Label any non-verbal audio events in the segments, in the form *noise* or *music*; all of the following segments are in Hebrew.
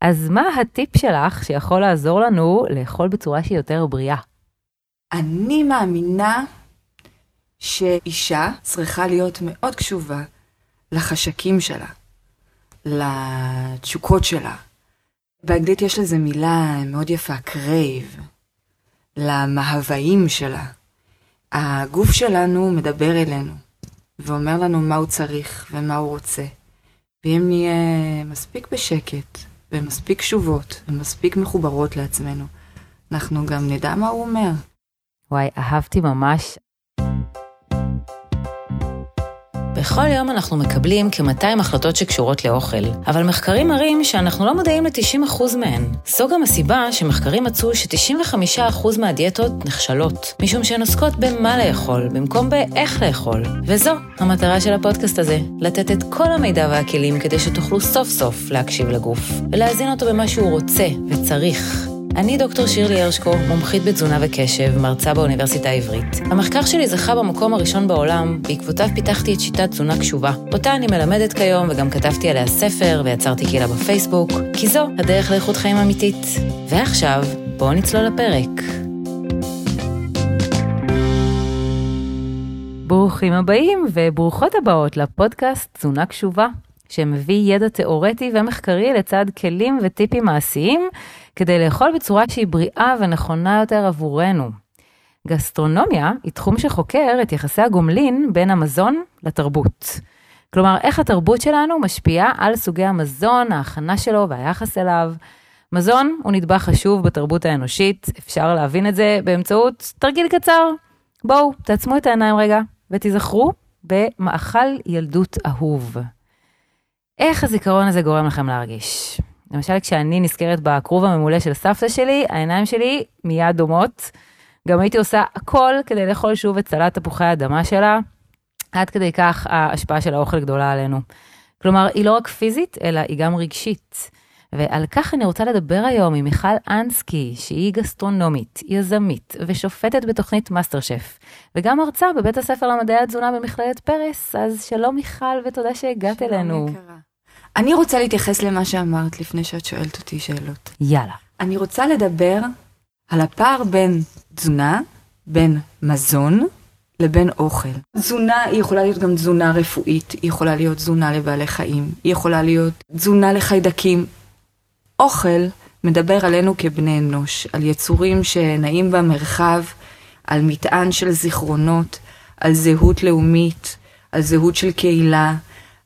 אז מה הטיפ שלך שיכול לעזור לנו לאכול בצורה שהיא יותר בריאה? אני מאמינה שאישה צריכה להיות מאוד קשובה לחשקים שלה, לתשוקות שלה. באנגלית יש לזה מילה מאוד יפה, crave, למאוויים שלה. הגוף שלנו מדבר אלינו ואומר לנו מה הוא צריך ומה הוא רוצה. ואם נהיה מספיק בשקט ומספיק קשובות ומספיק מחוברות לעצמנו, אנחנו גם נדע מה הוא אומר. וואי, אהבתי ממש. בכל יום אנחנו מקבלים כ-200 החלטות שקשורות לאוכל, אבל מחקרים מראים שאנחנו לא מודעים ל-90% מהן. זו גם הסיבה שמחקרים מצאו ש-95% מהדיאטות נכשלות, משום שהן עוסקות במה לאכול, במקום באיך לאכול. וזו המטרה של הפודקאסט הזה, לתת את כל המידע והכלים כדי שתוכלו סוף סוף להקשיב לגוף, ולהזין אותו במה שהוא רוצה וצריך. אני דוקטור שירלי הרשקו, מומחית בתזונה וקשב, מרצה באוניברסיטה העברית. המחקר שלי זכה במקום הראשון בעולם, בעקבותיו פיתחתי את שיטת תזונה קשובה. אותה אני מלמדת כיום וגם כתבתי עליה ספר ויצרתי קהילה בפייסבוק, כי זו הדרך לאיכות חיים אמיתית. ועכשיו, בואו נצלול לפרק. ברוכים הבאים וברוכות הבאות לפודקאסט תזונה קשובה, שמביא ידע תיאורטי ומחקרי לצד כלים וטיפים מעשיים כדי לאכול בצורה שהיא בריאה ונכונה יותר עבורנו. גסטרונומיה היא תחום שחוקר את יחסי הגומלין בין המזון לתרבות. כלומר, איך התרבות שלנו משפיעה על סוגי המזון, ההכנה שלו והיחס אליו. מזון הוא נדבך חשוב בתרבות האנושית, אפשר להבין את זה באמצעות תרגיל קצר. בואו, תעצמו את העיניים רגע ותיזכרו במאכל ילדות אהוב. איך הזיכרון הזה גורם לכם להרגיש? למשל, כשאני נזכרת בכרוב הממולא של סבתא שלי, העיניים שלי מיד דומעות. גם הייתי עושה הכל כדי לאכול שוב את סלט תפוחי האדמה שלה. עד כדי כך ההשפעה של האוכל גדולה עלינו. כלומר, היא לא רק פיזית, אלא היא גם רגשית. ועל כך אני רוצה לדבר היום עם מיכל אנסקי, שהיא גסטרונומית, יזמית ושופטת בתוכנית מאסטר שף, וגם מרצה בבית הספר למדעי התזונה במכללת פרס, אז שלום מיכל ותודה שהגעת שלום אלינו. יקרה. אני רוצה להתייחס למה שאמרת לפני שאת שואלת אותי שאלות. יאללה. אני רוצה לדבר על הפער בין תזונה, בין מזון, לבין אוכל. תזונה היא יכולה להיות גם תזונה רפואית, היא יכולה להיות תזונה לבעלי חיים, היא יכולה להיות תזונה לחיידקים. אוכל מדבר עלינו כבני אנוש, על יצורים שנעים במרחב, על מטען של זיכרונות, על זהות לאומית, על זהות של קהילה.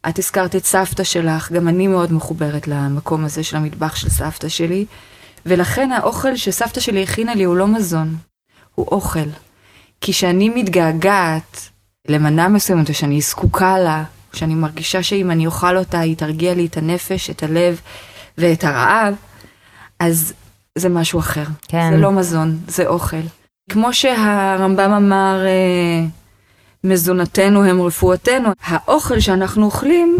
את הזכרת את סבתא שלך, גם אני מאוד מחוברת למקום הזה של המטבח של סבתא שלי, ולכן האוכל שסבתא שלי הכינה לי הוא לא מזון, הוא אוכל. כי כשאני מתגעגעת למנה מסוימת, או שאני זקוקה לה, או שאני מרגישה שאם אני אוכל אותה, היא תרגיע לי את הנפש, את הלב ואת הרעב, אז זה משהו אחר. כן. זה לא מזון, זה אוכל. כמו שהרמב"ם אמר, אה, מזונתנו הם רפואתנו, האוכל שאנחנו אוכלים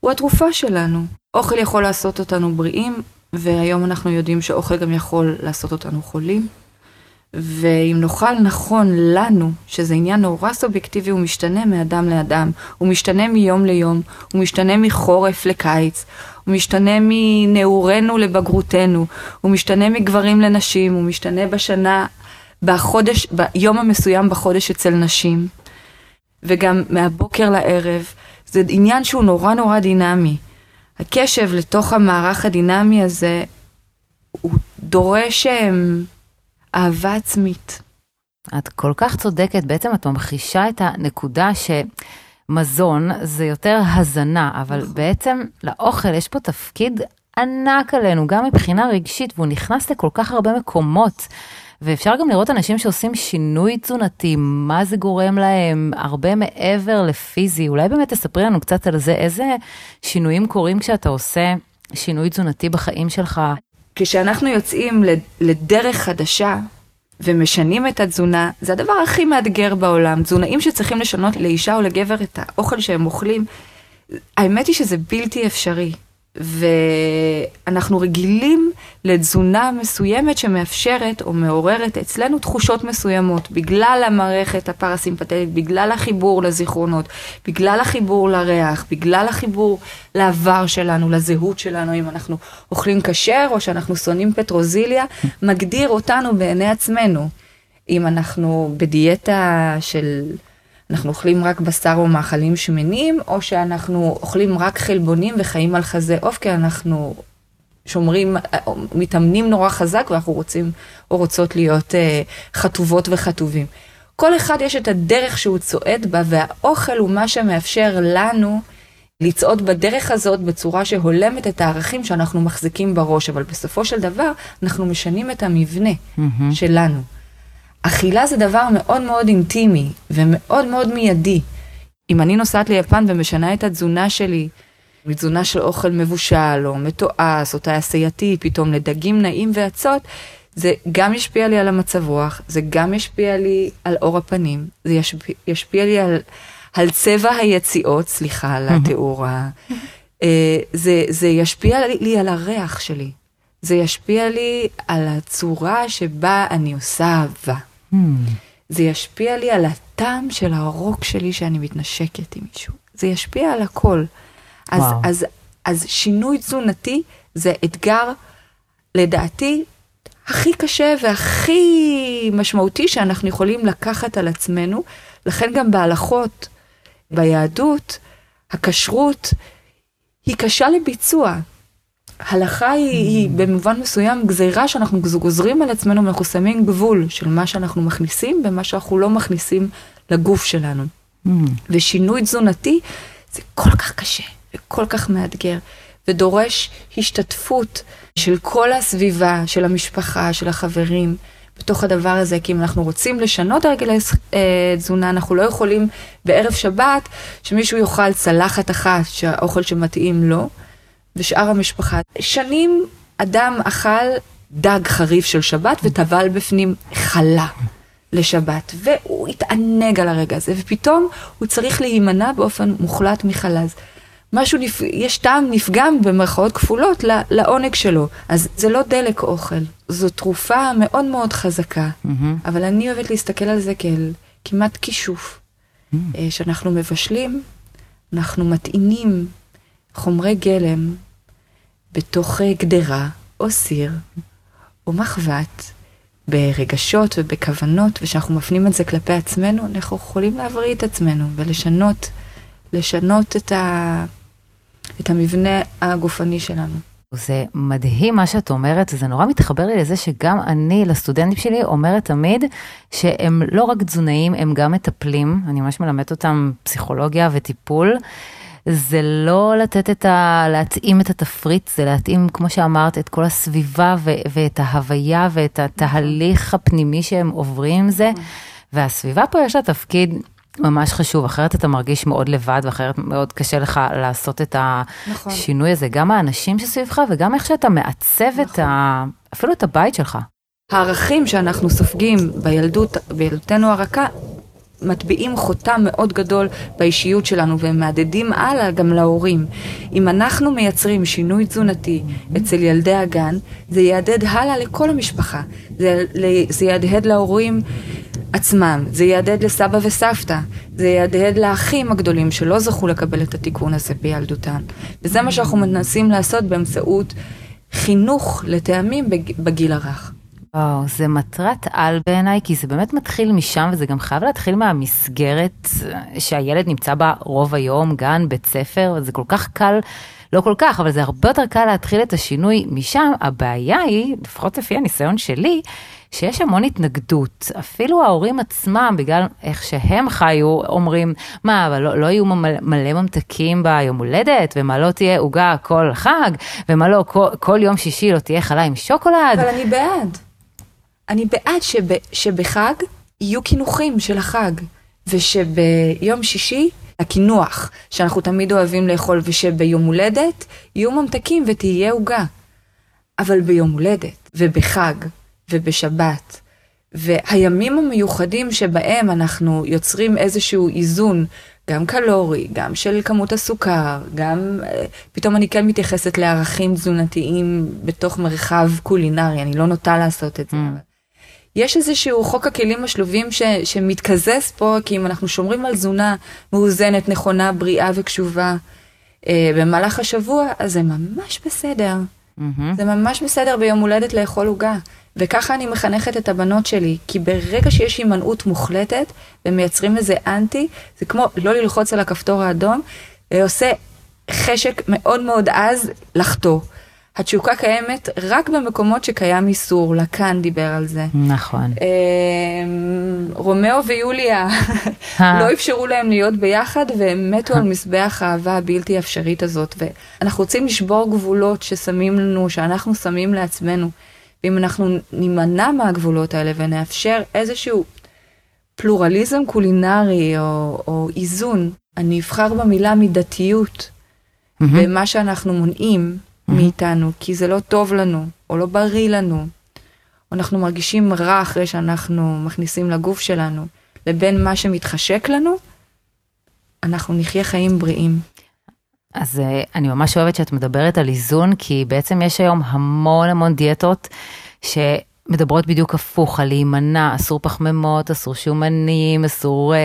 הוא התרופה שלנו. אוכל יכול לעשות אותנו בריאים, והיום אנחנו יודעים שאוכל גם יכול לעשות אותנו חולים. ואם נאכל נכון לנו, שזה עניין נורא סובייקטיבי, הוא משתנה מאדם לאדם, הוא משתנה מיום ליום, הוא משתנה מחורף לקיץ, הוא משתנה מנעורינו לבגרותנו, הוא משתנה מגברים לנשים, הוא משתנה בשנה, בחודש, ביום המסוים בחודש אצל נשים, וגם מהבוקר לערב. זה עניין שהוא נורא נורא דינמי. הקשב לתוך המערך הדינמי הזה, הוא דורש אמ, אהבה עצמית. את כל כך צודקת, בעצם את ממחישה את הנקודה שמזון זה יותר הזנה, אבל נכון. בעצם לאוכל יש פה תפקיד ענק עלינו, גם מבחינה רגשית, והוא נכנס לכל כך הרבה מקומות. ואפשר גם לראות אנשים שעושים שינוי תזונתי, מה זה גורם להם, הרבה מעבר לפיזי. אולי באמת תספרי לנו קצת על זה, איזה שינויים קורים כשאתה עושה שינוי תזונתי בחיים שלך. כשאנחנו יוצאים לד- לדרך חדשה ומשנים את התזונה, זה הדבר הכי מאתגר בעולם. תזונאים שצריכים לשנות לאישה או לגבר את האוכל שהם אוכלים, האמת היא שזה בלתי אפשרי. ואנחנו רגילים לתזונה מסוימת שמאפשרת או מעוררת אצלנו תחושות מסוימות, בגלל המערכת הפרסימפטית, בגלל החיבור לזיכרונות, בגלל החיבור לריח, בגלל החיבור לעבר שלנו, לזהות שלנו, אם אנחנו אוכלים כשר או שאנחנו שונאים פטרוזיליה, מגדיר אותנו בעיני עצמנו. אם אנחנו בדיאטה של... אנחנו אוכלים רק בשר או מאכלים שמנים, או שאנחנו אוכלים רק חלבונים וחיים על חזה עוף, כי אנחנו שומרים, מתאמנים נורא חזק ואנחנו רוצים או רוצות להיות uh, חטובות וחטובים. כל אחד יש את הדרך שהוא צועד בה, והאוכל הוא מה שמאפשר לנו לצעוד בדרך הזאת בצורה שהולמת את הערכים שאנחנו מחזיקים בראש, אבל בסופו של דבר אנחנו משנים את המבנה mm-hmm. שלנו. אכילה זה דבר מאוד מאוד אינטימי ומאוד מאוד מיידי. אם אני נוסעת ליפן ומשנה את התזונה שלי, מתזונה של אוכל מבושל או מתועש או תעשייתי, פתאום לדגים נעים ואצות, זה גם ישפיע לי על המצב רוח, זה גם ישפיע לי על אור הפנים, זה ישפיע, ישפיע לי על, על צבע היציאות, סליחה על התיאור, אה, זה, זה ישפיע לי על הריח שלי, זה ישפיע לי על הצורה שבה אני עושה אהבה. Hmm. זה ישפיע לי על הטעם של הרוק שלי שאני מתנשקת עם מישהו. זה ישפיע על הכל. אז, אז, אז שינוי תזונתי זה אתגר, לדעתי, הכי קשה והכי משמעותי שאנחנו יכולים לקחת על עצמנו. לכן גם בהלכות, ביהדות, הכשרות היא קשה לביצוע. הלכה היא, היא במובן מסוים גזירה שאנחנו גוזרים על עצמנו ואנחנו שמים גבול של מה שאנחנו מכניסים ומה שאנחנו לא מכניסים לגוף שלנו. Mm. ושינוי תזונתי זה כל כך קשה וכל כך מאתגר ודורש השתתפות של כל הסביבה, של המשפחה, של החברים. בתוך הדבר הזה, כי אם אנחנו רוצים לשנות הרגלי אה, תזונה, אנחנו לא יכולים בערב שבת שמישהו יאכל צלחת אחת שהאוכל שמתאים לו, ושאר המשפחה. שנים אדם אכל דג חריף של שבת וטבל בפנים חלה לשבת, והוא התענג על הרגע הזה, ופתאום הוא צריך להימנע באופן מוחלט מחלז. משהו, נפ... יש טעם נפגם במרכאות כפולות לעונג שלו. אז זה לא דלק אוכל, זו תרופה מאוד מאוד חזקה, mm-hmm. אבל אני אוהבת להסתכל על זה כאל כמעט כישוף. Mm-hmm. שאנחנו מבשלים, אנחנו מטעינים חומרי גלם בתוך אה, גדרה או סיר או מחבת, ברגשות ובכוונות, ושאנחנו מפנים את זה כלפי עצמנו, אנחנו יכולים להבריא את עצמנו ולשנות, לשנות את, ה, את המבנה הגופני שלנו. זה מדהים מה שאת אומרת, זה נורא מתחבר לי לזה שגם אני לסטודנטים שלי אומרת תמיד שהם לא רק תזונאים, הם גם מטפלים, אני ממש מלמדת אותם פסיכולוגיה וטיפול. זה לא לתת את ה... להתאים את התפריט, זה להתאים, כמו שאמרת, את כל הסביבה ו- ואת ההוויה ואת התהליך הפנימי שהם עוברים עם זה. והסביבה פה יש לה תפקיד ממש חשוב, אחרת אתה מרגיש מאוד לבד, ואחרת מאוד קשה לך לעשות את נכון. השינוי הזה, גם האנשים שסביבך וגם איך שאתה מעצב. את ה... אפילו את הבית שלך. הערכים שאנחנו סופגים בילדות, בילדותנו הרכה, מטביעים חותם מאוד גדול באישיות שלנו והם מהדהדים הלאה גם להורים. אם אנחנו מייצרים שינוי תזונתי אצל ילדי הגן, זה יהדהד הלאה לכל המשפחה. זה, זה יהדהד להורים עצמם, זה יהדהד לסבא וסבתא, זה יהדהד לאחים הגדולים שלא זכו לקבל את התיקון הזה בילדותם. וזה מה שאנחנו מנסים לעשות באמצעות חינוך לטעמים בגיל הרך. וואו, זה מטרת על בעיניי, כי זה באמת מתחיל משם, וזה גם חייב להתחיל מהמסגרת שהילד נמצא בה רוב היום, גן, בית ספר, זה כל כך קל, לא כל כך, אבל זה הרבה יותר קל להתחיל את השינוי משם. הבעיה היא, לפחות לפי הניסיון שלי, שיש המון התנגדות. אפילו ההורים עצמם, בגלל איך שהם חיו, אומרים, מה, אבל לא, לא יהיו מלא, מלא ממתקים ביום הולדת, ומה לא תהיה עוגה כל חג, ומה לא, כל, כל יום שישי לא תהיה חלה עם שוקולד. אבל אני בעד. אני בעד שב, שבחג יהיו קינוחים של החג, ושביום שישי הקינוח שאנחנו תמיד אוהבים לאכול, ושביום הולדת יהיו ממתקים ותהיה עוגה. אבל ביום הולדת, ובחג, ובשבת, והימים המיוחדים שבהם אנחנו יוצרים איזשהו איזון, גם קלורי, גם של כמות הסוכר, גם אה, פתאום אני כן מתייחסת לערכים תזונתיים בתוך מרחב קולינרי, אני לא נוטה לעשות את זה. Mm. יש איזשהו חוק הכלים השלובים ש, שמתקזז פה, כי אם אנחנו שומרים על תזונה מאוזנת, נכונה, בריאה וקשובה אה, במהלך השבוע, אז זה ממש בסדר. מהמם. זה ממש בסדר ביום הולדת לאכול עוגה. וככה אני מחנכת את הבנות שלי, כי ברגע שיש הימנעות מוחלטת ומייצרים איזה אנטי, זה כמו לא ללחוץ על הכפתור האדום, זה עושה חשק מאוד מאוד עז לחטוא. התשוקה קיימת רק במקומות שקיים איסור, לאקאן דיבר על זה. נכון. אמ, רומאו ויוליה *laughs* אה. לא אפשרו להם להיות ביחד והם מתו על מזבח האהבה הבלתי אפשרית הזאת ואנחנו רוצים לשבור גבולות ששמים לנו, שאנחנו שמים לעצמנו. ואם אנחנו נימנע מהגבולות האלה ונאפשר איזשהו פלורליזם קולינרי או, או איזון, אני אבחר במילה מידתיות מהמם. במה שאנחנו מונעים מאיתנו, כי זה לא טוב לנו, או לא בריא לנו, או אנחנו מרגישים רע אחרי שאנחנו מכניסים לגוף שלנו, לבין מה שמתחשק לנו, אנחנו נחיה חיים בריאים. אז אה, אני ממש אוהבת שאת מדברת על איזון, כי בעצם יש היום המון המון דיאטות שמדברות בדיוק הפוך, על להימנע, אסור פחמימות, אסור שומנים, אסור אה,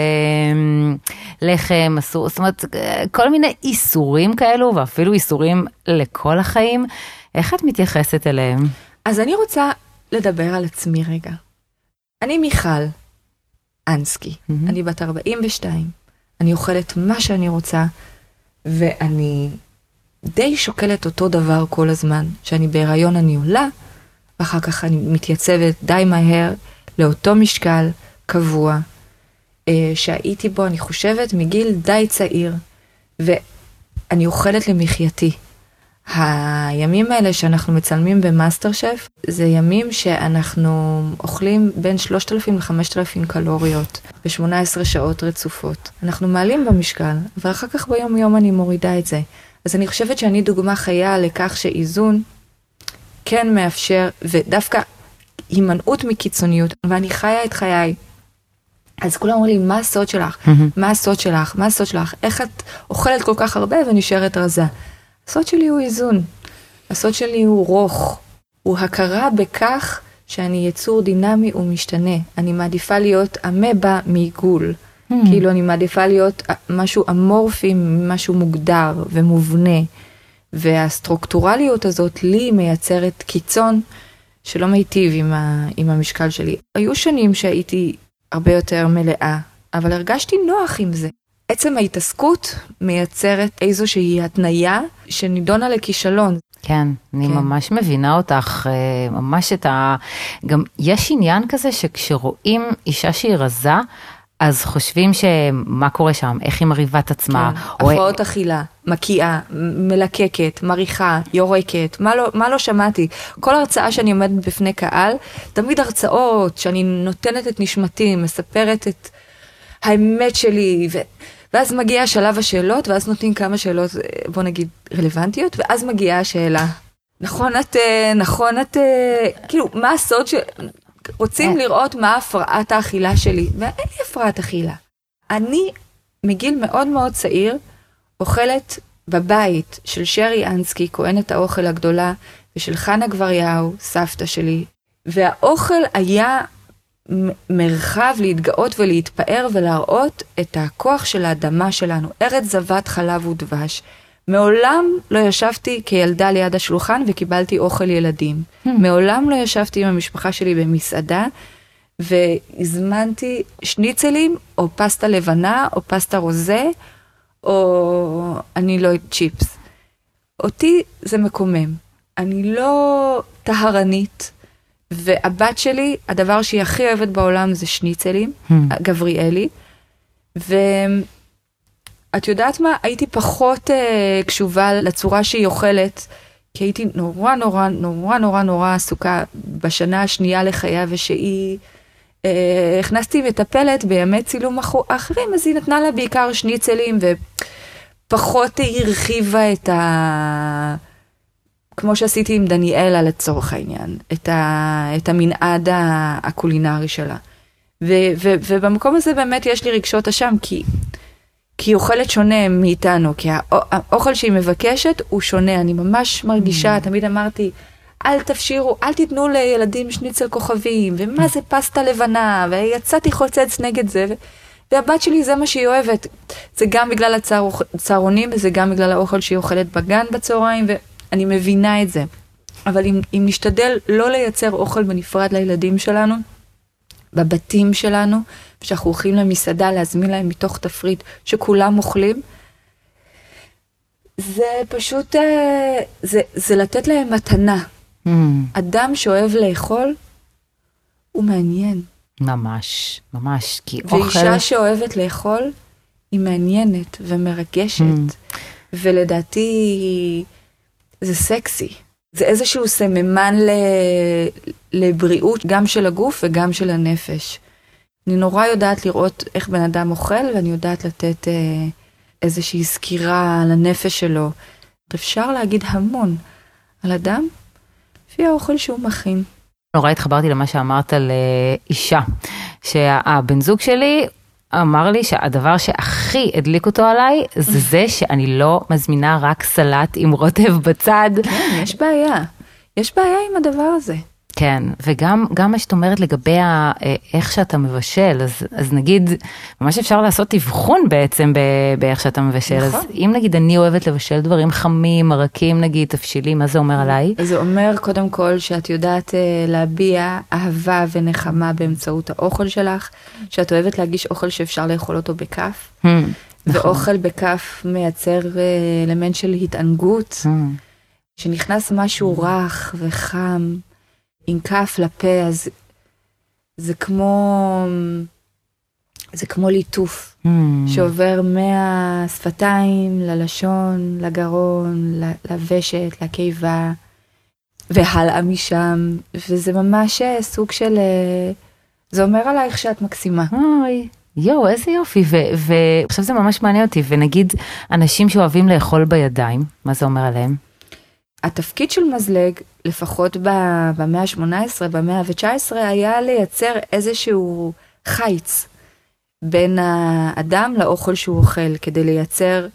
לחם, אסור, זאת אומרת, כל מיני איסורים כאלו, ואפילו איסורים לכל החיים. איך את מתייחסת אליהם? אז אני רוצה לדבר על עצמי רגע. אני מיכל אנסקי, מהמם. אני בת 42, אני אוכלת מה שאני רוצה, ואני די שוקלת אותו דבר כל הזמן. כשאני בהיריון אני עולה, ואחר כך אני מתייצבת די מהר לאותו משקל קבוע, אה, שהייתי בו, אני חושבת, מגיל די צעיר, ואני אוכלת למחייתי. הימים האלה שאנחנו מצלמים במאסטר שף, זה ימים שאנחנו אוכלים בין 3,000 ל-5,000 קלוריות ב-18 שעות רצופות. אנחנו מעלים במשקל, ואחר כך ביום יום אני מורידה את זה. אז אני חושבת שאני דוגמה חיה לכך שאיזון כן מאפשר, ודווקא הימנעות מקיצוניות, ואני חיה את חיי. אז כולם אומרים לי, מה הסוד שלך? מה הסוד שלך? מה הסוד שלך? איך את אוכלת כל כך הרבה ונשארת רזה? הסוד שלי הוא איזון. הסוד שלי הוא רוך. הוא הכרה בכך שאני יצור דינמי ומשתנה. אני מעדיפה להיות אמבה מעיגול. כאילו אני מעדיפה להיות משהו אמורפי ממשהו מוגדר ומובנה. והסטרוקטורליות הזאת לי מייצרת קיצון שלא מיטיב עם, ה, עם המשקל שלי. היו שנים שהייתי הרבה יותר מלאה, אבל הרגשתי נוח עם זה. עצם ההתעסקות מייצרת איזושהי התניה שנידונה לכישלון. כן, אני כן. ממש מבינה אותך, אה, ממש את ה... גם יש עניין כזה שכשרואים אישה שהיא רזה, אז חושבים שמה קורה שם, איך היא מרהיבה את עצמה. כן. או- הפרעות אכילה, מקיאה, מלקקת, מריחה, יורקת, מה לא, מה לא שמעתי. כל הרצאה שאני עומדת בפני קהל, תמיד הרצאות שאני נותנת את נשמתי, מספרת את האמת שלי, ו... ואז מגיע שלב השאלות, ואז נותנים כמה שאלות, אה, בוא נגיד, רלוונטיות, ואז מגיעה השאלה. נכון את, אה, נכון את, אה, כאילו, מה הסוד ש... רוצים אה. לראות מה הפרעת האכילה שלי, ואין לי הפרעת אכילה. אני מגיל מאוד מאוד צעיר אוכלת בבית של שרי אנסקי, כהנת האוכל הגדולה, ושל חנה גבריהו, סבתא שלי, והאוכל היה מרחב להתגאות ולהתפאר ולהראות את הכוח של האדמה שלנו, ארץ זבת חלב ודבש. מעולם לא ישבתי כילדה ליד השולחן וקיבלתי אוכל ילדים. מעולם לא ישבתי עם המשפחה שלי במסעדה והזמנתי שניצלים או פסטה לבנה או פסטה רוזה או אני לא צ'יפס. אותי זה מקומם. אני לא טהרנית, והבת שלי, הדבר שהיא הכי אוהבת בעולם זה שניצלים, Hmm. גבריאלי, ואת יודעת מה? הייתי פחות uh, קשובה לצורה שהיא אוכלת, כי הייתי נורא נורא נורא נורא נורא עסוקה בשנה השנייה לחייה, ושהיא... Uh, הכנסתי מטפלת בימי צילום אחרים, אז היא נתנה לה בעיקר שניצלים, ופחות הרחיבה את ה... כמו שעשיתי עם דניאלה לצורך העניין, את, ה, את המנעד הקולינרי שלה. ו, ו, ובמקום הזה באמת יש לי רגשות אשם, כי, כי היא אוכלת שונה מאיתנו, כי האוכל שהיא מבקשת הוא שונה, אני ממש מרגישה, mm. תמיד אמרתי, אל תפשירו, אל תיתנו לילדים שניצל כוכבים, ומה זה פסטה לבנה, ויצאתי חוצץ נגד זה, ו... והבת שלי זה מה שהיא אוהבת. זה גם בגלל הצהרונים, וזה גם בגלל האוכל שהיא אוכלת בגן בצהריים, ואני מבינה את זה. אבל אם, אם נשתדל לא לייצר אוכל בנפרד לילדים שלנו, בבתים שלנו, כשאנחנו הולכים למסעדה להזמין להם מתוך תפריט שכולם אוכלים, זה פשוט, אה, זה, זה לתת להם מתנה. Mm. אדם שאוהב לאכול, הוא מעניין. ממש, ממש, כי ואישה אוכל... ואישה שאוהבת לאכול, היא מעניינת ומרגשת, mm. ולדעתי זה סקסי. זה איזשהו סממן ל... לבריאות גם של הגוף וגם של הנפש. אני נורא יודעת לראות איך בן אדם אוכל, ואני יודעת לתת אה, איזושהי סקירה על הנפש שלו. אפשר להגיד המון על אדם לפי האוכל שהוא מכין. נורא התחברתי למה שאמרת על אה, אישה, שהבן זוג שלי אמר לי שהדבר שהכי הדליק אותו עליי זה זה שאני לא מזמינה רק סלט עם רוטב בצד. כן, יש בעיה. יש בעיה עם הדבר הזה. כן, וגם גם מה שאת אומרת לגבי ה, אה, איך שאתה מבשל, אז, אז נגיד, ממש אפשר לעשות אבחון בעצם באיך שאתה מבשל. נכון. אז אם נגיד אני אוהבת לבשל דברים חמים, מרקים נגיד, תבשילים, מה זה אומר עליי? זה אומר קודם כל שאת יודעת אה, להביע אהבה ונחמה באמצעות האוכל שלך, שאת אוהבת להגיש אוכל שאפשר לאכול אותו בכף, hmm, נכון. ואוכל בכף מייצר אה, אלמנט של התענגות, hmm. שנכנס משהו רך וחם. עם כף לפה, אז זה כמו, זה כמו ליטוף mm. שעובר מהשפתיים ללשון, לגרון, לוושת, לקיבה, והלאה משם, וזה ממש סוג של, זה אומר עלייך שאת מקסימה. אוי. יואו, איזה יופי, ועכשיו זה ממש מעניין אותי, ונגיד אנשים שאוהבים לאכול בידיים, מה זה אומר עליהם? התפקיד של מזלג, לפחות במאה ה-18, במאה ה-19, היה לייצר איזשהו חיץ בין האדם לאוכל שהוא אוכל, כדי לייצר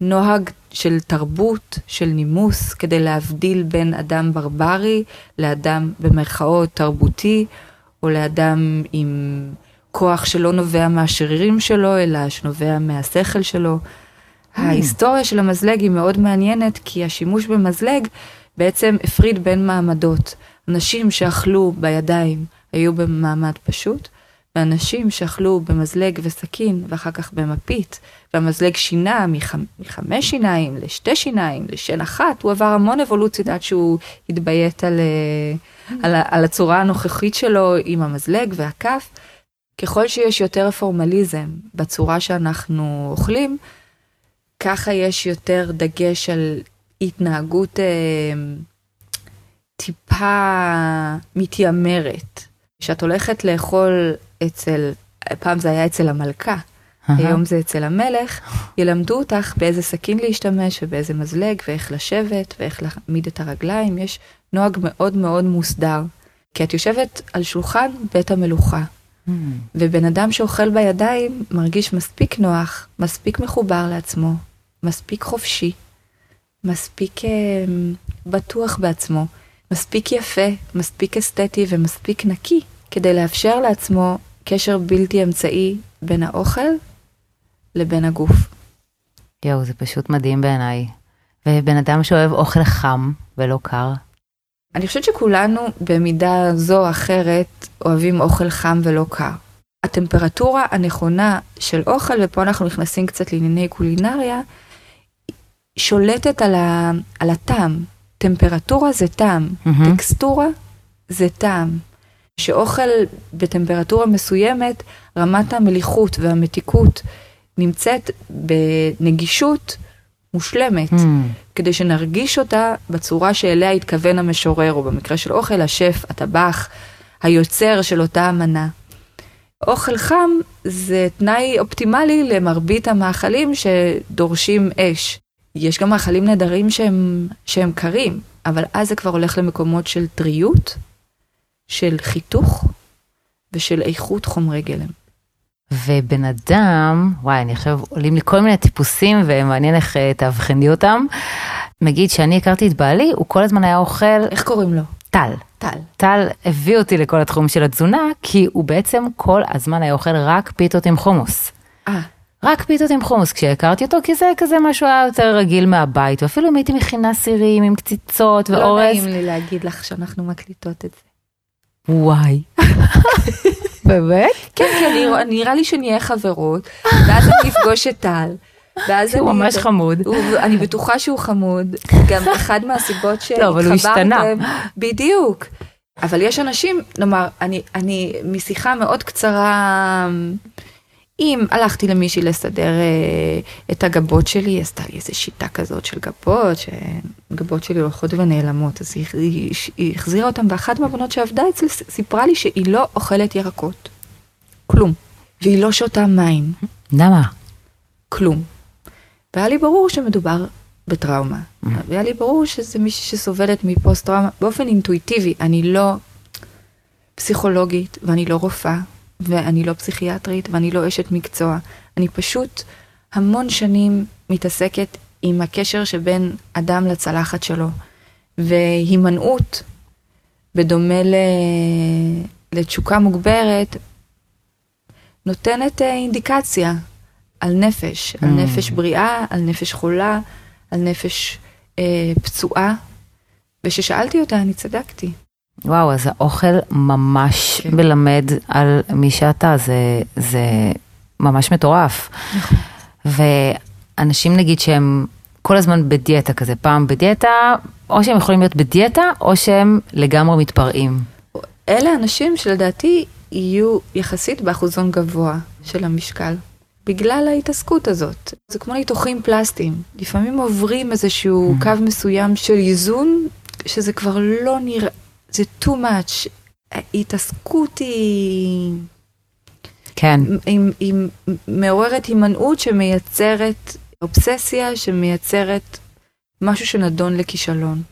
נוהג של תרבות, של נימוס, כדי להבדיל בין אדם ברברי לאדם במרכאות תרבותי, או לאדם עם כוח שלא נובע מהשרירים שלו, אלא שנובע מהשכל שלו. ההיסטוריה של המזלג היא מאוד מעניינת, כי השימוש במזלג בעצם הפריד בין מעמדות. אנשים שאכלו בידיים היו במעמד פשוט, ואנשים שאכלו במזלג וסכין, ואחר כך במפית, והמזלג שינה מח... מחמש שיניים לשתי שיניים, לשן אחת, הוא עבר המון אבולוציות עד שהוא התביית על, אה, על, על הצורה הנוכחית שלו עם המזלג והכף. ככל שיש יותר פורמליזם בצורה שאנחנו אוכלים, ככה יש יותר דגש על התנהגות אה, טיפה מתיימרת. כשאת הולכת לאכול אצל, פעם זה היה אצל המלכה, uh-huh. היום זה אצל המלך, ילמדו אותך באיזה סכין להשתמש ובאיזה מזלג ואיך לשבת ואיך להעמיד את הרגליים, יש נוהג מאוד מאוד מוסדר. כי את יושבת על שולחן בית המלוכה, mm. ובן אדם שאוכל בידיים מרגיש מספיק נוח, מספיק מחובר לעצמו, מספיק חופשי, מספיק אה, בטוח בעצמו, מספיק יפה, מספיק אסתטי ומספיק נקי כדי לאפשר לעצמו קשר בלתי אמצעי בין האוכל לבין הגוף. יואו, זה פשוט מדהים בעיניי. ובן אדם שאוהב אוכל חם ולא קר. אני חושבת שכולנו במידה זו או אחרת אוהבים אוכל חם ולא קר. הטמפרטורה הנכונה של אוכל, ופה אנחנו נכנסים קצת לענייני קולינריה, שולטת על, ה, על הטעם. טמפרטורה זה טעם, mm-hmm. טקסטורה זה טעם. שאוכל בטמפרטורה מסוימת, רמת המליחות והמתיקות נמצאת בנגישות מושלמת, mm. כדי שנרגיש אותה בצורה שאליה התכוון המשורר, או במקרה של אוכל, השף, הטבח, היוצר של אותה אמנה. אוכל חם זה תנאי אופטימלי למרבית המאכלים שדורשים אש. יש גם מאכלים נהדרים שהם, שהם קרים, אבל אז זה כבר הולך למקומות של טריות, של חיתוך ושל איכות חומרי גלם. ובן אדם, וואי, אני עכשיו עולים לי כל מיני טיפוסים ומעניין איך אה, תאבחני אותם. נגיד שאני הכרתי את בעלי, הוא כל הזמן היה אוכל איך קוראים לו? טל. טל. טל הביא אותי לכל התחום של התזונה, כי הוא בעצם כל הזמן היה אוכל רק פיתות עם חומוס. אה, רק פיתות עם חומוס כשהכרתי אותו, כי זה כזה משהו היה יותר רגיל מהבית, ואפילו אם הייתי מכינה סירים עם קציצות לא ואורז, נעים לי להגיד לך שאנחנו מקליטות את זה. וואי. *laughs* באמת? כן, אני- נראה לי שנהיה חברות, ואז אני אפגוש את טל. ואז הוא ממש חמוד. הוא- אני בטוחה שהוא חמוד, גם אחד מהסיבות *laughs* לא, אבל הוא השתנה. בדיוק. אבל יש אנשים, נאמר, אני, אני משיחה מאוד קצרה, אם הלכתי למישהי לסדר אה, את הגבות שלי, עשתה לי איזה שיטה כזאת של גבות, שגבות שלי הולכות ונעלמות, אז היא, היא, היא החזירה אותם, ואחת מהבנות שעבדה אצלי סיפרה לי שהיא לא אוכלת ירקות. כלום. והיא לא שותה מים. למה? כלום. והיה לי ברור שמדובר בטראומה. והיה לי ברור שזה מישהי שסובלת מפוסט טראומה באופן אינטואיטיבי. אני לא פסיכולוגית, ואני לא רופאה, ואני לא פסיכיאטרית, ואני לא אשת מקצוע. אני פשוט המון שנים מתעסקת עם הקשר שבין אדם לצלחת שלו. והימנעות, בדומה ל... לתשוקה מוגברת, נותנת אה, אינדיקציה על נפש, על Mm. נפש בריאה, על נפש חולה, על נפש אה, פצועה. וכששאלתי אותה, אני צדקתי. וואו, אז האוכל ממש כן. מלמד על מי שאתה, זה, זה ממש מטורף. נכון. ואנשים נגיד שהם כל הזמן בדיאטה כזה, פעם בדיאטה, או שהם יכולים להיות בדיאטה, או שהם לגמרי מתפרעים. אלה אנשים שלדעתי יהיו יחסית באחוזון גבוה של המשקל. בגלל ההתעסקות הזאת. זה כמו ניתוחים פלסטיים. לפעמים עוברים איזשהו Mhm. קו מסוים של איזון, שזה כבר לא נראה, זה too much. ההתעסקות היא, כן, היא, היא מעוררת הימנעות שמייצרת אובססיה, שמייצרת משהו שנדון לכישלון.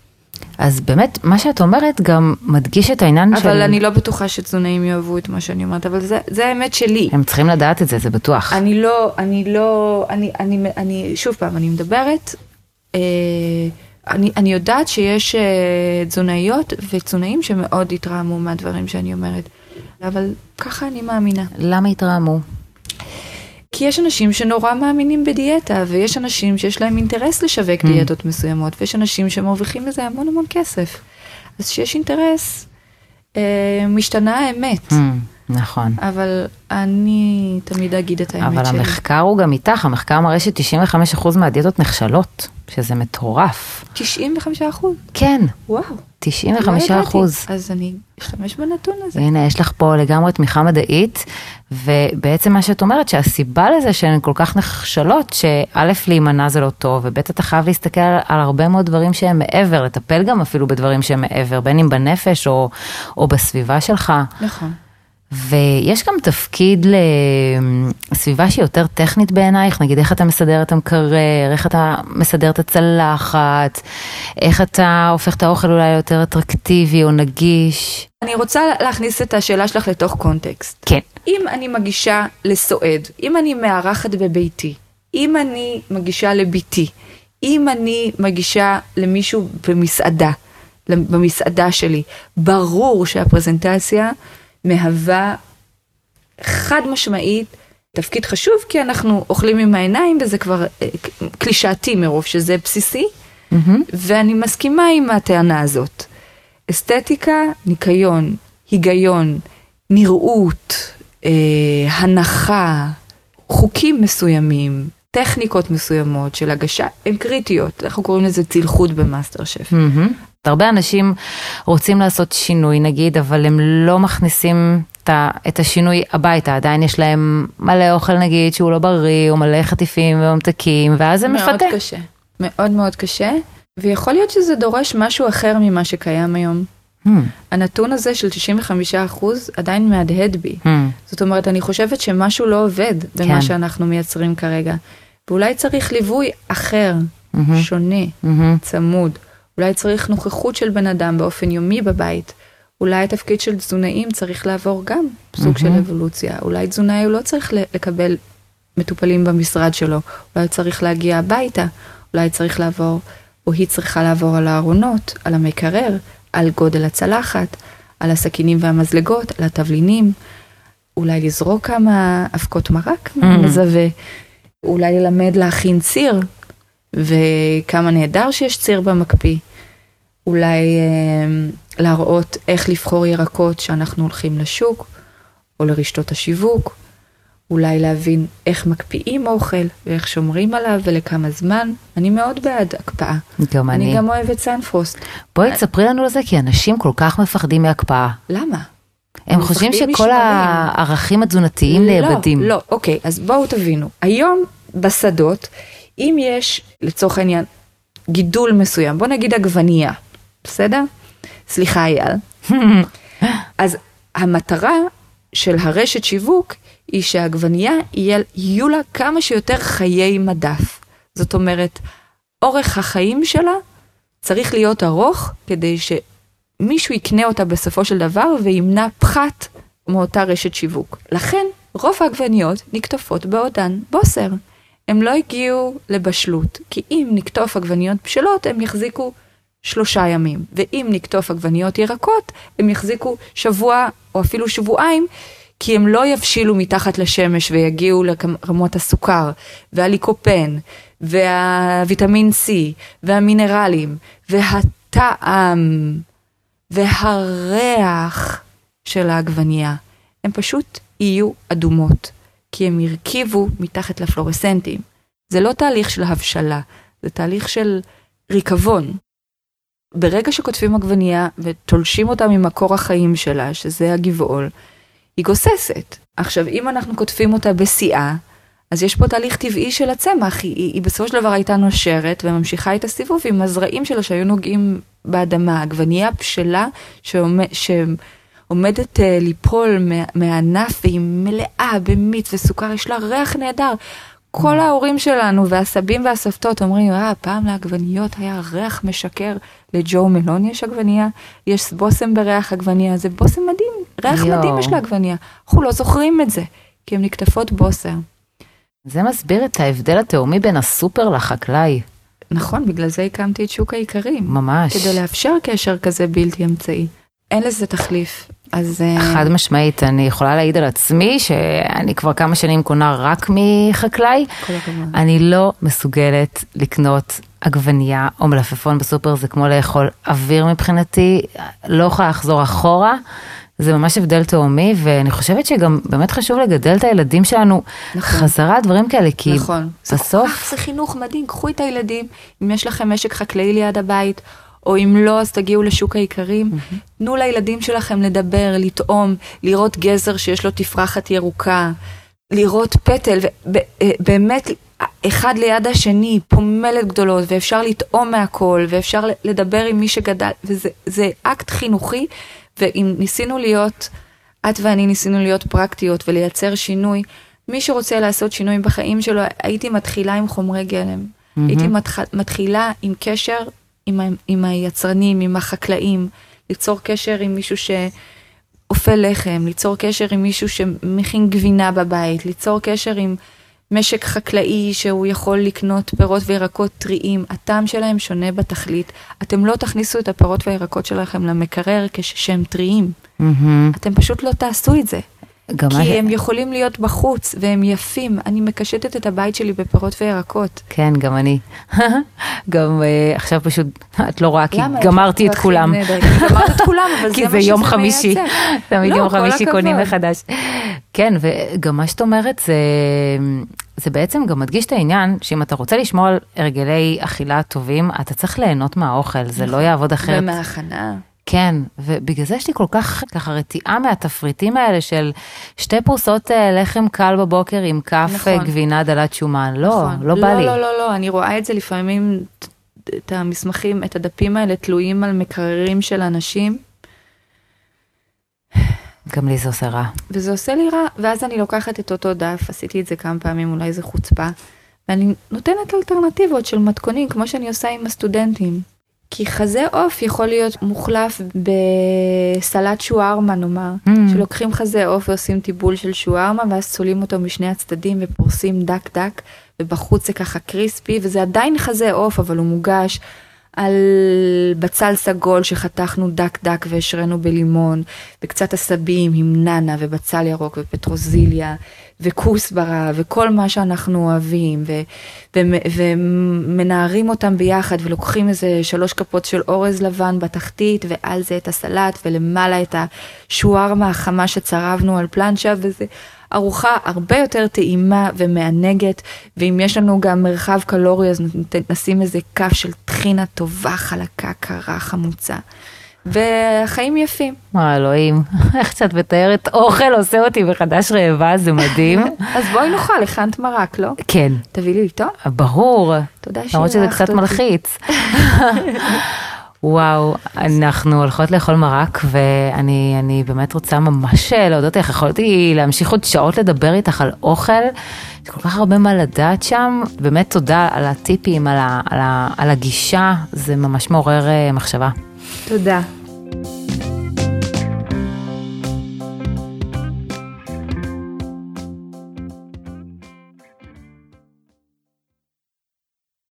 אז באמת, מה שאת אומרת גם מדגיש את העניין של... אבל אני לא בטוחה שתזונאים יאהבו את מה שאני אומרת, אבל זה, זה האמת שלי. הם צריכים לדעת את זה, זה בטוח. אני לא, אני לא, אני, אני, אני, שוב פעם, אני מדברת, אה, אני, אני יודעת שיש אה, תזונאיות ותזונאים שמאוד התרעמו מהדברים שאני אומרת, אבל ככה אני מאמינה. למה התרעמו? כי יש אנשים שנורא מאמינים בדיאטה, ויש אנשים שיש להם אינטרס לשווק Mm. דיאטות מסוימות, ויש אנשים שמרוויחים מזה המון המון כסף. אז כשיש אינטרס, אה, משתנה האמת. Hmm, נכון. אבל אני תמיד אגיד את האמת אבל שלי. המחקר הוא גם איתך, המחקר מראה ש-95% מהדיאטות נכשלות, שזה מטורף. 95 אחוז. כן, וואו. 95 לא אחוז. אז אני אשתמש בנתון הזה. הנה, יש לך פה לגמרי תמיכה מדעית, ובעצם מה שאת אומרת, שהסיבה לזה שהן כל כך נכשלות, שא', להימנע זה לא טוב, וב', אתה חייב להסתכל על, על הרבה מאוד דברים שהם מעבר, לטפל גם אפילו בדברים שהם מעבר, בין אם בנפש או, או בסביבה שלך. נכון. ויש גם תפקיד לסביבה שהיא יותר טכנית בעינייך, נגיד איך אתה מסדר את המקרר, איך אתה מסדר את הצלחת, איך אתה הופך את האוכל אולי ליותר אטרקטיבי או נגיש. אני רוצה להכניס את השאלה שלך לתוך קונטקסט. כן. אם אני מגישה לסועד, אם אני מארחת בביתי, אם אני מגישה לביתי, אם אני מגישה למישהו במסעדה, במסעדה שלי, ברור שהפרזנטציה מהווה חד משמעית תפקיד חשוב, כי אנחנו אוכלים עם העיניים וזה כבר אה, קלישאתי מרוב שזה בסיסי, מהמם. ואני מסכימה עם הטענה הזאת. אסתטיקה, ניקיון, היגיון, נראות, אה, הנחה, חוקים מסוימים, טכניקות מסוימות של הגשה, הן קריטיות. אנחנו קוראים לזה צלחות במאסטר שף. מהמם. הרבה אנשים רוצים לעשות שינוי נגיד, אבל הם לא מכניסים את השינוי הביתה, עדיין יש להם מלא אוכל נגיד שהוא לא בריא, או מלא חטיפים וממתקים, ואז זה מאוד מפתה. קשה. מאוד מאוד קשה, ויכול להיות שזה דורש משהו אחר ממה שקיים היום. Hmm, הנתון הזה של 95% עדיין מהדהד בי. hmm. זאת אומרת, אני חושבת שמשהו לא עובד במה כן. שאנחנו מייצרים כרגע. ואולי צריך ליווי אחר, מהמם. שונה, מהמם. צמוד. אולי צריך נוכחות של בן אדם באופן יומי בבית. אולי התפקיד של תזונאים צריך לעבור גם סוג של אבולוציה. אולי תזונאי הוא לא צריך לקבל מטופלים במשרד שלו, אולי צריך להגיע הביתה, אולי צריך לעבור, או היא צריכה לעבור על הארונות, על המקרר, על גודל הצלחת, על הסכינים והמזלגות, על התבלינים, אולי לזרוק כמה אבקות מרק מזווה, אולי ללמד להכין ציר, וכמה נהדר שיש ציר במקפיא. אולי אה, להראות איך לבחור ירקות שאנחנו הולכים לשוק או לרשתות השיווק, אולי להבין איך מקפיאים אוכל ואיך שומרים עליו ולכמה זמן. אני מאוד בעד הקפאה. גם אני. אני גם אוהבת סנפרוסט. בואי תספרי לנו על זה, כי אנשים כל כך מפחדים מהקפאה. למה? הם חושבים שכל משמרים. הערכים התזונתיים נאבדים. לא, לא, אוקיי, אז בואו תבינו. היום בשדות, אם יש, לצורך העניין, גידול מסוים, בוא נגיד עגבנייה, בסדר? סליחה אייל. *laughs* אז המטרה של הרשת שיווק היא שהעגבנייה יהיו לה כמה שיותר חיי מדף. זאת אומרת, אורך החיים שלה צריך להיות ארוך כדי שמישהו יקנה אותה בסופו של דבר וימנע פחת מאותה רשת שיווק. לכן רוב העגבניות נקטפות בעודן בוסר. הם לא הגיעו לבשלות, כי אם נקטוף עגבניות בשלות הם יחזיקו שלושה ימים, ואם נקטוף עגבניות ירקות הם יחזיקו שבוע או אפילו שבועיים, כי הם לא יבשילו מתחת לשמש ויגיעו לרמות הסוכר והליקופן והוויטמין C והמינרלים והטעם והריח של העגבנייה. הם פשוט יהיו אדומות, כי הם הרכיבו מתחת לפלורסנטים. זה לא תהליך של הבשלה, זה תהליך של ריקבון. ברגע שקוטפים עגבנייה ותולשים אותה ממקור החיים שלה, שזה הגבעול, היא גוססת. עכשיו, אם אנחנו קוטפים אותה בשיאה, אז יש פה תהליך טבעי של הצמח, היא, היא, היא בסופו של דבר הייתה נושרת וממשיכה את הסיבוב עם הזרעים שלה שהיו נוגעים באדמה. עגבנייה בשלה שעומד, שעומדת uh, ליפול מה, מהענף והיא מלאה במיץ וסוכר, יש לה ריח נהדר. כל ההורים שלנו והסבים והסבתות אומרים, אה, פעם לעגבניות היה ריח משקר, לג'ו מלון יש עגבנייה, יש בושם בריח עגבנייה, זה בושם מדהים, ריח יואו. מדהים יש לעגבנייה. אנחנו לא זוכרים את זה, כי הן נקטפות בוסר. זה מסביר את ההבדל התהומי בין הסופר לחקלאי. נכון, בגלל זה הקמתי את שוק האיכרים. ממש. כדי לאפשר קשר כזה בלתי אמצעי. אין לזה תחליף. אז... אה, חד משמעית, אני יכולה להעיד על עצמי שאני כבר כמה שנים קונה רק מחקלאי. אני לא מסוגלת לקנות עגבנייה או מלפפון בסופר, זה כמו לאכול אוויר מבחינתי, לא יכולה לחזור אחורה. זה ממש הבדל תהומי, ואני חושבת שגם באמת חשוב לגדל את הילדים שלנו נכון. חזרה דברים כאלה, כי נכון. בסוף, כך, זה חינוך מדהים, קחו את הילדים, אם יש לכם משק חקלאי ליד הבית, או אם לא, אז תגיעו לשוק האיכרים. תנו לילדים שלכם לדבר, לטעום, לראות גזר שיש לו תפרחת ירוקה, לראות פטל, ובאמת, אחד ליד השני, פומלת גדולות, ואפשר לטעום מהכל, ואפשר לדבר עם מי שגדל, וזה זה אקט חינוכי, ואם ניסינו להיות, את ואני ניסינו להיות פרקטיות ולייצר שינוי, מי שרוצה לעשות שינוי בחיים שלו, הייתי מתחילה עם חומרי גלם. Mm-hmm. הייתי מתח, מתחילה עם קשר עם, ה, עם היצרנים, עם החקלאים, ליצור קשר עם מישהו שאופה לחם, ליצור קשר עם מישהו שמכין גבינה בבית, ליצור קשר עם משק חקלאי שהוא יכול לקנות פירות וירקות טריים, הטעם שלהם שונה בתכלית. אתם לא תכניסו את הפירות והירקות שלכם למקרר כשהם טריים. מהמם. אתם פשוט לא תעשו את זה. גם כי הם יכולים להיות בחוץ והם יפים. אני מקשטת את הבית שלי בפירות וירקות. כן, גם אני. *laughs* גם אה, עכשיו פשוט, את לא רואה, כי גמרתי לך את כולם. גמרת את כולם, אבל *laughs* כי זה זה מה יום שזה חמישי, מייצר. *laughs* תמיד לא, יום כל חמישי קונים. מחדש. כן, וגם מה שאת אומרת זה, זה בעצם גם מדגיש את העניין שאם אתה רוצה לשמור על הרגלי אכילה טובים, אתה צריך ליהנות מהאוכל, זה לא יעבוד אחרת. ומההכנה. כן, ובגלל זה יש לי כל כך ככה רתיעה מהתפריטים האלה של שתי פרוסות אה, לחם קל בבוקר עם כף נכון. אה, גבינה דלת שומן. לא, נכון. לא בא לי. לא, לא, לא, אני רואה את זה לפעמים, את המסמכים, את הדפים האלה תלויים על מקררים של אנשים, גם לי זה עושה רע. וזה עושה לי רע, ואז אני לוקחת את אותו דף, עשיתי את זה כמה פעמים, אולי זה חוצפה, ואני נותנת אלטרנטיבות של מתכונים, כמו שאני עושה עם הסטודנטים. כי חזה עוף יכול להיות מוחלף בסלט שוארמה נאמר, Mm. שלוקחים חזה עוף ועושים טיבול של שוארמה ואז צולעים אותו משני הצדדים ופורסים דק דק ובחוץ זה ככה קריספי וזה עדיין חזה עוף אבל הוא מוגש על בצל סגול שחתכנו דק דק והשרינו בלימון וקצת עשבים עם נאנה ובצל ירוק ופטרוזיליה וכוסברה וכל מה שאנחנו אוהבים ו- ו- ומנערים אותם ביחד ולוקחים איזה שלוש כפות של אורז לבן בתחתית ועל זה את הסלט ולמעלה את השוארמה החמה שצרבנו על פלנצ'ה וזה ארוחה הרבה יותר טעימה ומענגת ואם יש לנו גם מרחב קלורי אז נשים איזה כף של טחינה טובה חלקה קרה חמוצה. והחיים יפים. מה אלוהים, *laughs* איך שאת מתארת אוכל עושה אותי מחדש רעבה, זה מדהים. *laughs* אז בואי נאכל, הכנת מרק, לא? כן, תביא לי איתו. ברור, תודה למרות שזה שאירחת קצת אותי. מלחיץ. *laughs* וואו, אנחנו הולכות לאכול מרק ואני אני באמת רוצה ממש להודות לך, יכולתי להמשיך עוד שעות לדבר איתך על אוכל, יש כל כך הרבה מה לדעת שם, באמת תודה על הטיפים, על, ה, על, ה, על הגישה, זה ממש מעורר אה, מחשבה. תודה.